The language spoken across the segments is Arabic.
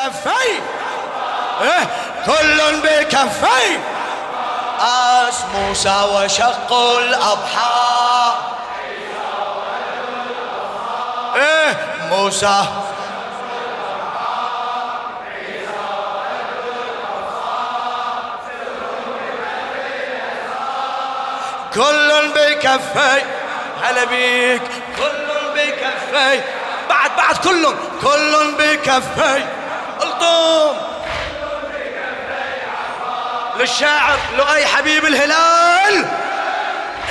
بكفي إيه؟ كل بكفي أس موسى وشق الأضحى. إيه؟ موسى. كل بكفي هلا بيك. كل بكفي بعد بعد كل كل بكفي الطوم للشاعر لؤي حبيب الهلال.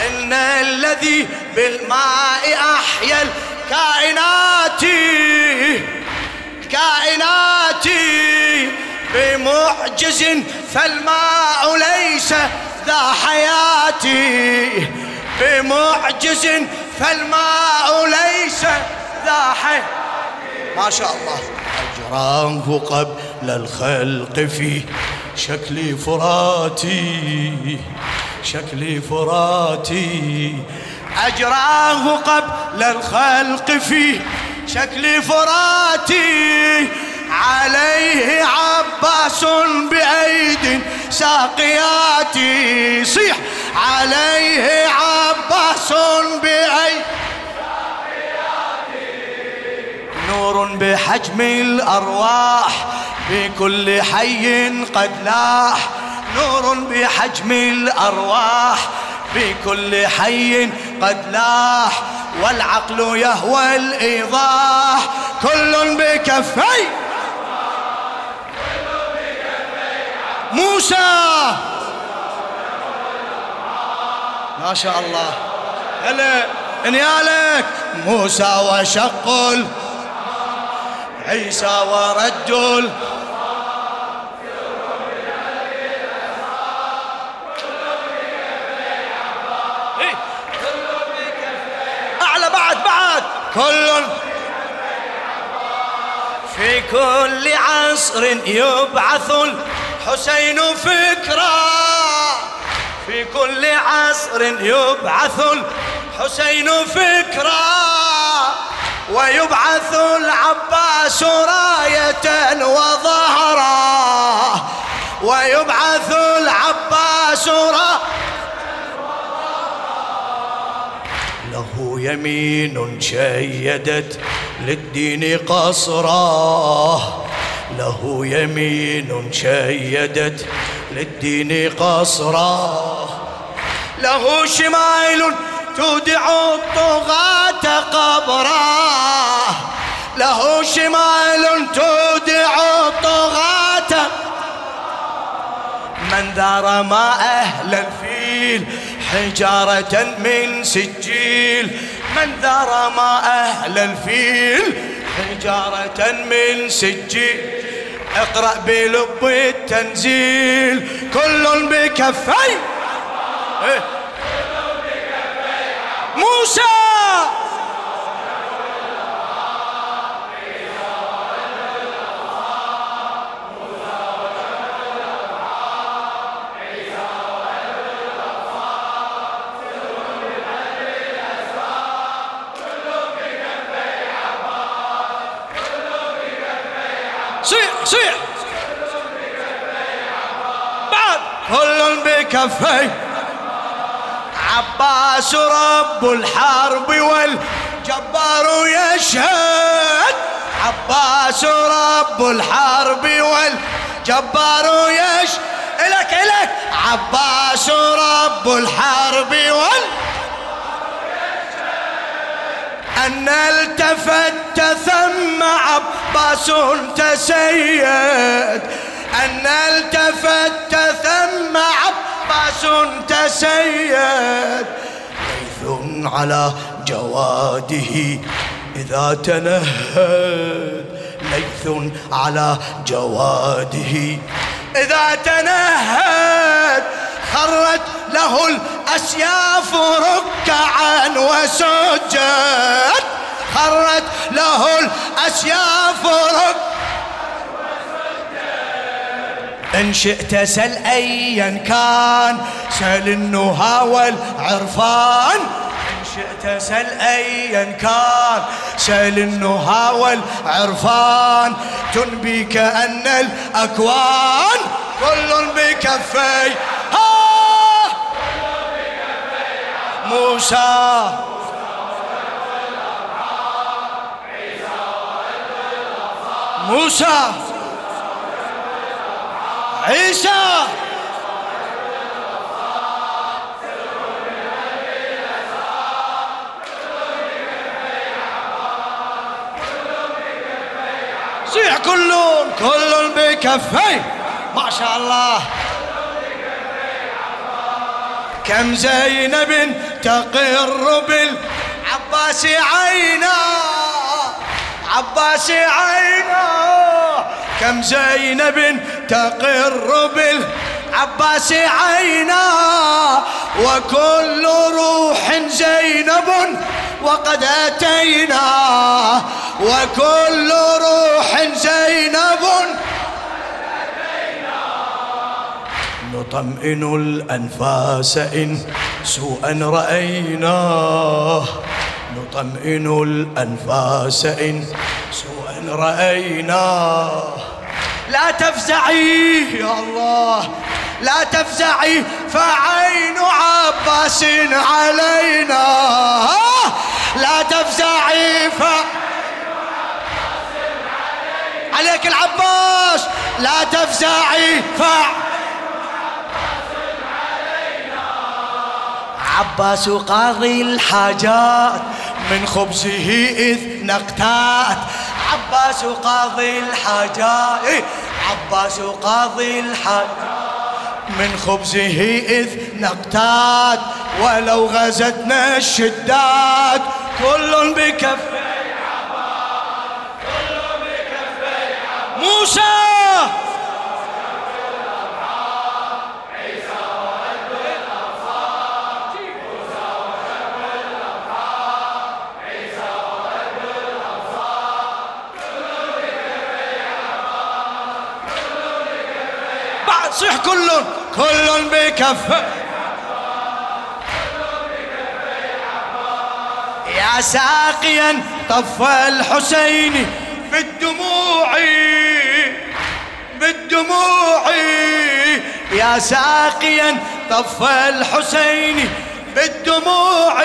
إن الذي بالماء أحيا الكائنات كائنات بمعجز فالماء ليس ذا حياتي بمعجز فالماء ليس ذا حياتي ما شاء الله. أجراه قبل الخلق في شكلي فراتي شكلي فراتي. أجراه قبل الخلق في شكل فراتي. عليه عباس بأيد ساقياتي. صيح عليه عباس بأيد نور بحجم الأرواح في كل حي قد لاح. نور بحجم الأرواح في كل حي قد لاح. والعقل يهوى الإيضاح. كل بكفي. موسى. ما شاء الله. هلا إنيالك. موسى وشق عيسى ورد أعلى بعد بعد. كل في كل عصر يبعث الحسين فكرا في كل عصر يبعث الحسين فكرا ويبعث العباس راية وظهرا. ويبعث العباس راية له يمين شيدت للدين قصرا. له يمين شيدت للدين قصرا. له شمال تودع الطغاة قبرا له شمال تودع الطغاة من ذار ما أهل الفيل حجارة من سجيل. من ذار ما أهل الفيل حجارة من سجيل. اقرأ بلب التنزيل. كل بكفي إيه؟ موسى. صيح صيح بعد. كل بكفي عباس رب الحرب والجبار يشهد. عباس رب الحرب والجبار يشهد. إلك إلك عباس رب الحرب وال أن التفت ثم عباس تسيد. أن التفت ثم عباس تسيد ليث على جواده إذا تنهد. ليث على جواده إذا تنهد. خرت له الأسياف ركعا وسجد. خرت له الأسياف ركعا إن شئت سل أيا كان سل النهى والعرفان إن شئت سل أيا كان سل النهى والعرفان تنبي كأن الأكوان كل بكفي. ها! موسى. موسى. عيسى صيح كلهم كل بكفي. ما شاء الله. كم زينب تقر بالعباس عينا. عباس عينا. كم زينب تقر بالعباس عينا وكل روح زينب وقد أتينا وكل روح زينب نطمئن الأنفاس إن سوءا رأيناه نطمئن الأنفاس إن سوءا رأيناه لا تفزعي يا الله. لا تفزعي. فعين عباس علينا. لا تفزعي. ف عليك العباس. لا تفزعي. ف عباس قاضي الحاجات. من خبزه إذ نقتات. عباس قاضي الحاجات إيه، عباس قاضي الحاجات من خبزه إذ نقتات ولو غزتنا الشدات كل بكفي موسى! صيح كلهم. كل بكفه يا ساقيا طف الحسين بالدموع. بالدموع. يا ساقيا طف الحسين بالدموع.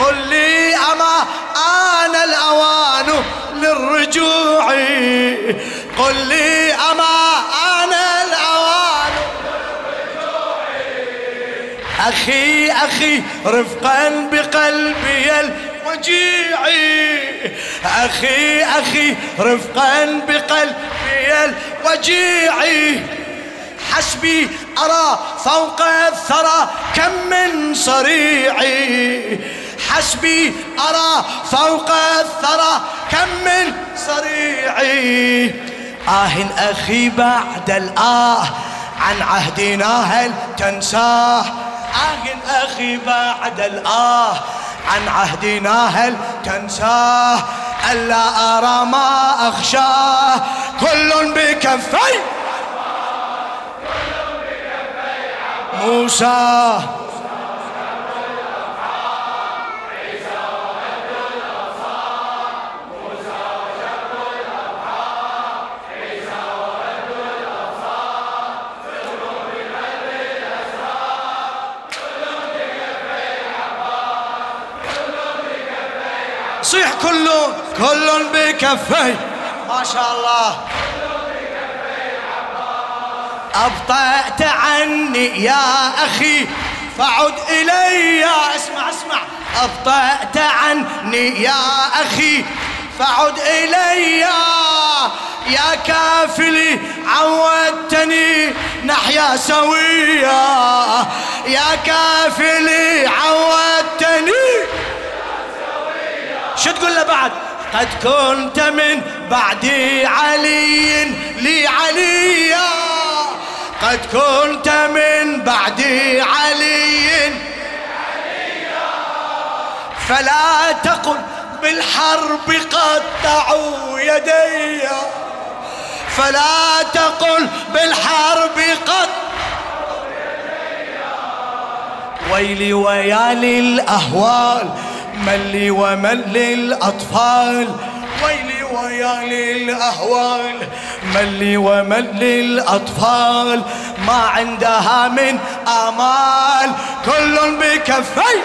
قل لي أما آن الأوان للرجوع؟ قل لي أما أخي أخي رفقا بقلبي الوجيع. أخي أخي رفقا بقلبي الوجيع. حسبي أرى فوق الثرى كم من صريعي حسبي أرى فوق الثرى كم من صريعي آه أخي بعد الآه عن عهدنا هل تنساه؟ آه أخي بعد الآه. عن عهدنا هل تنساه؟ ألا أرى ما أخشاه؟ كل بكفي موسى. صيح كله كل بكفي ما شاء الله أبطأت عني يا أخي فعد إلي اسمع اسمع. أبطأت عني يا أخي فعد إلي يا كافلي عودتني نحيا سويا. يا كافلي عودتني شو تقول له بعد؟ قد كنت من بعدي علي لي عليا قد كنت من بعدي علي. فلا تقل بالحرب قطعوا يدي. فلا تقل بالحرب قد ويلي ويالي الأهوال ملي وملي الأطفال ويلي ويالي الأهوال ملي وملي الأطفال ما عندها من آمال. كل بكفي.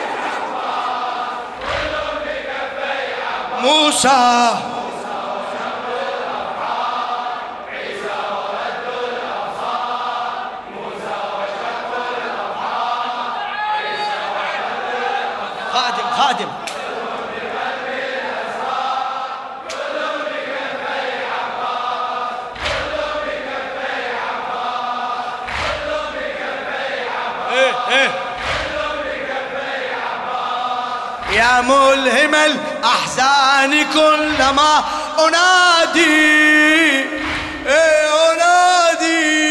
موسى. خادم خادم. يا ملهم الأحزان كلما أنادي. إيه أنادي.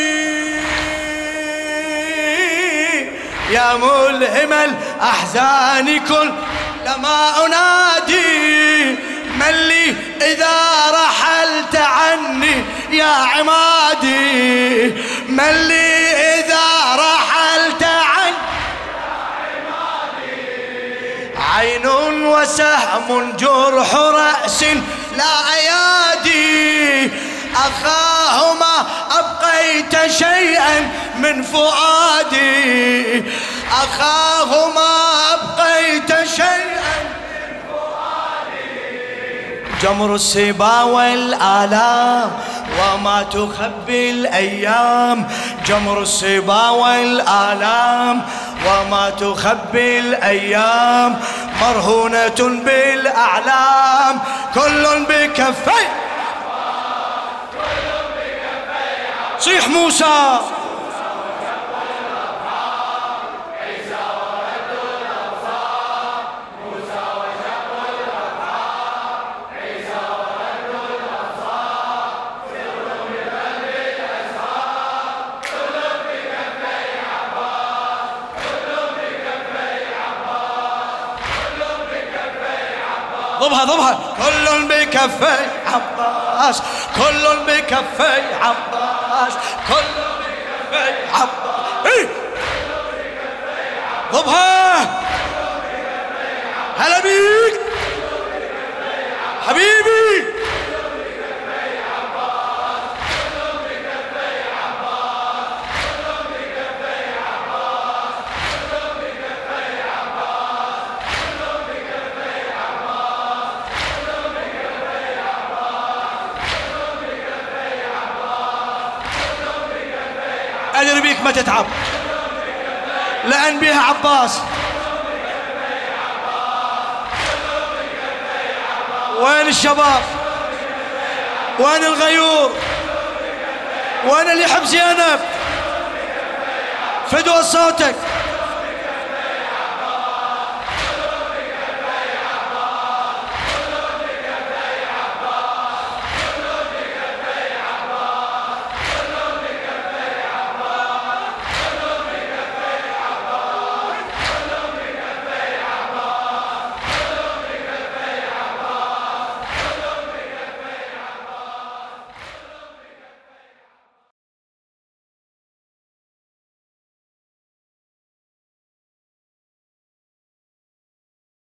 يا ملهم الأحزان كلما أنادي. من لي إذا رحلت عني يا عمادي. من لي إذا جرح رأس لا أيادي أخاهما أبقيت شيئا من فؤادي. أخاهما أبقيت شيئا جمر السبا والآلام وما تخبي الأيام. جمر السبا والآلام وما تخبي الأيام مرهونة بالأعلام. كل بكفي. صيح موسى. ضبها ضبها كل بكفي عباس كل بكفي عباس كل بكفي عباس. إيه؟ ضبها هلا بيك. حبيبي. أدري بيك ما تتعب لأن بيها عباس. وين الشباب؟ وين الغيور؟ وين اللي يحب زينب؟ فدوى صوتك.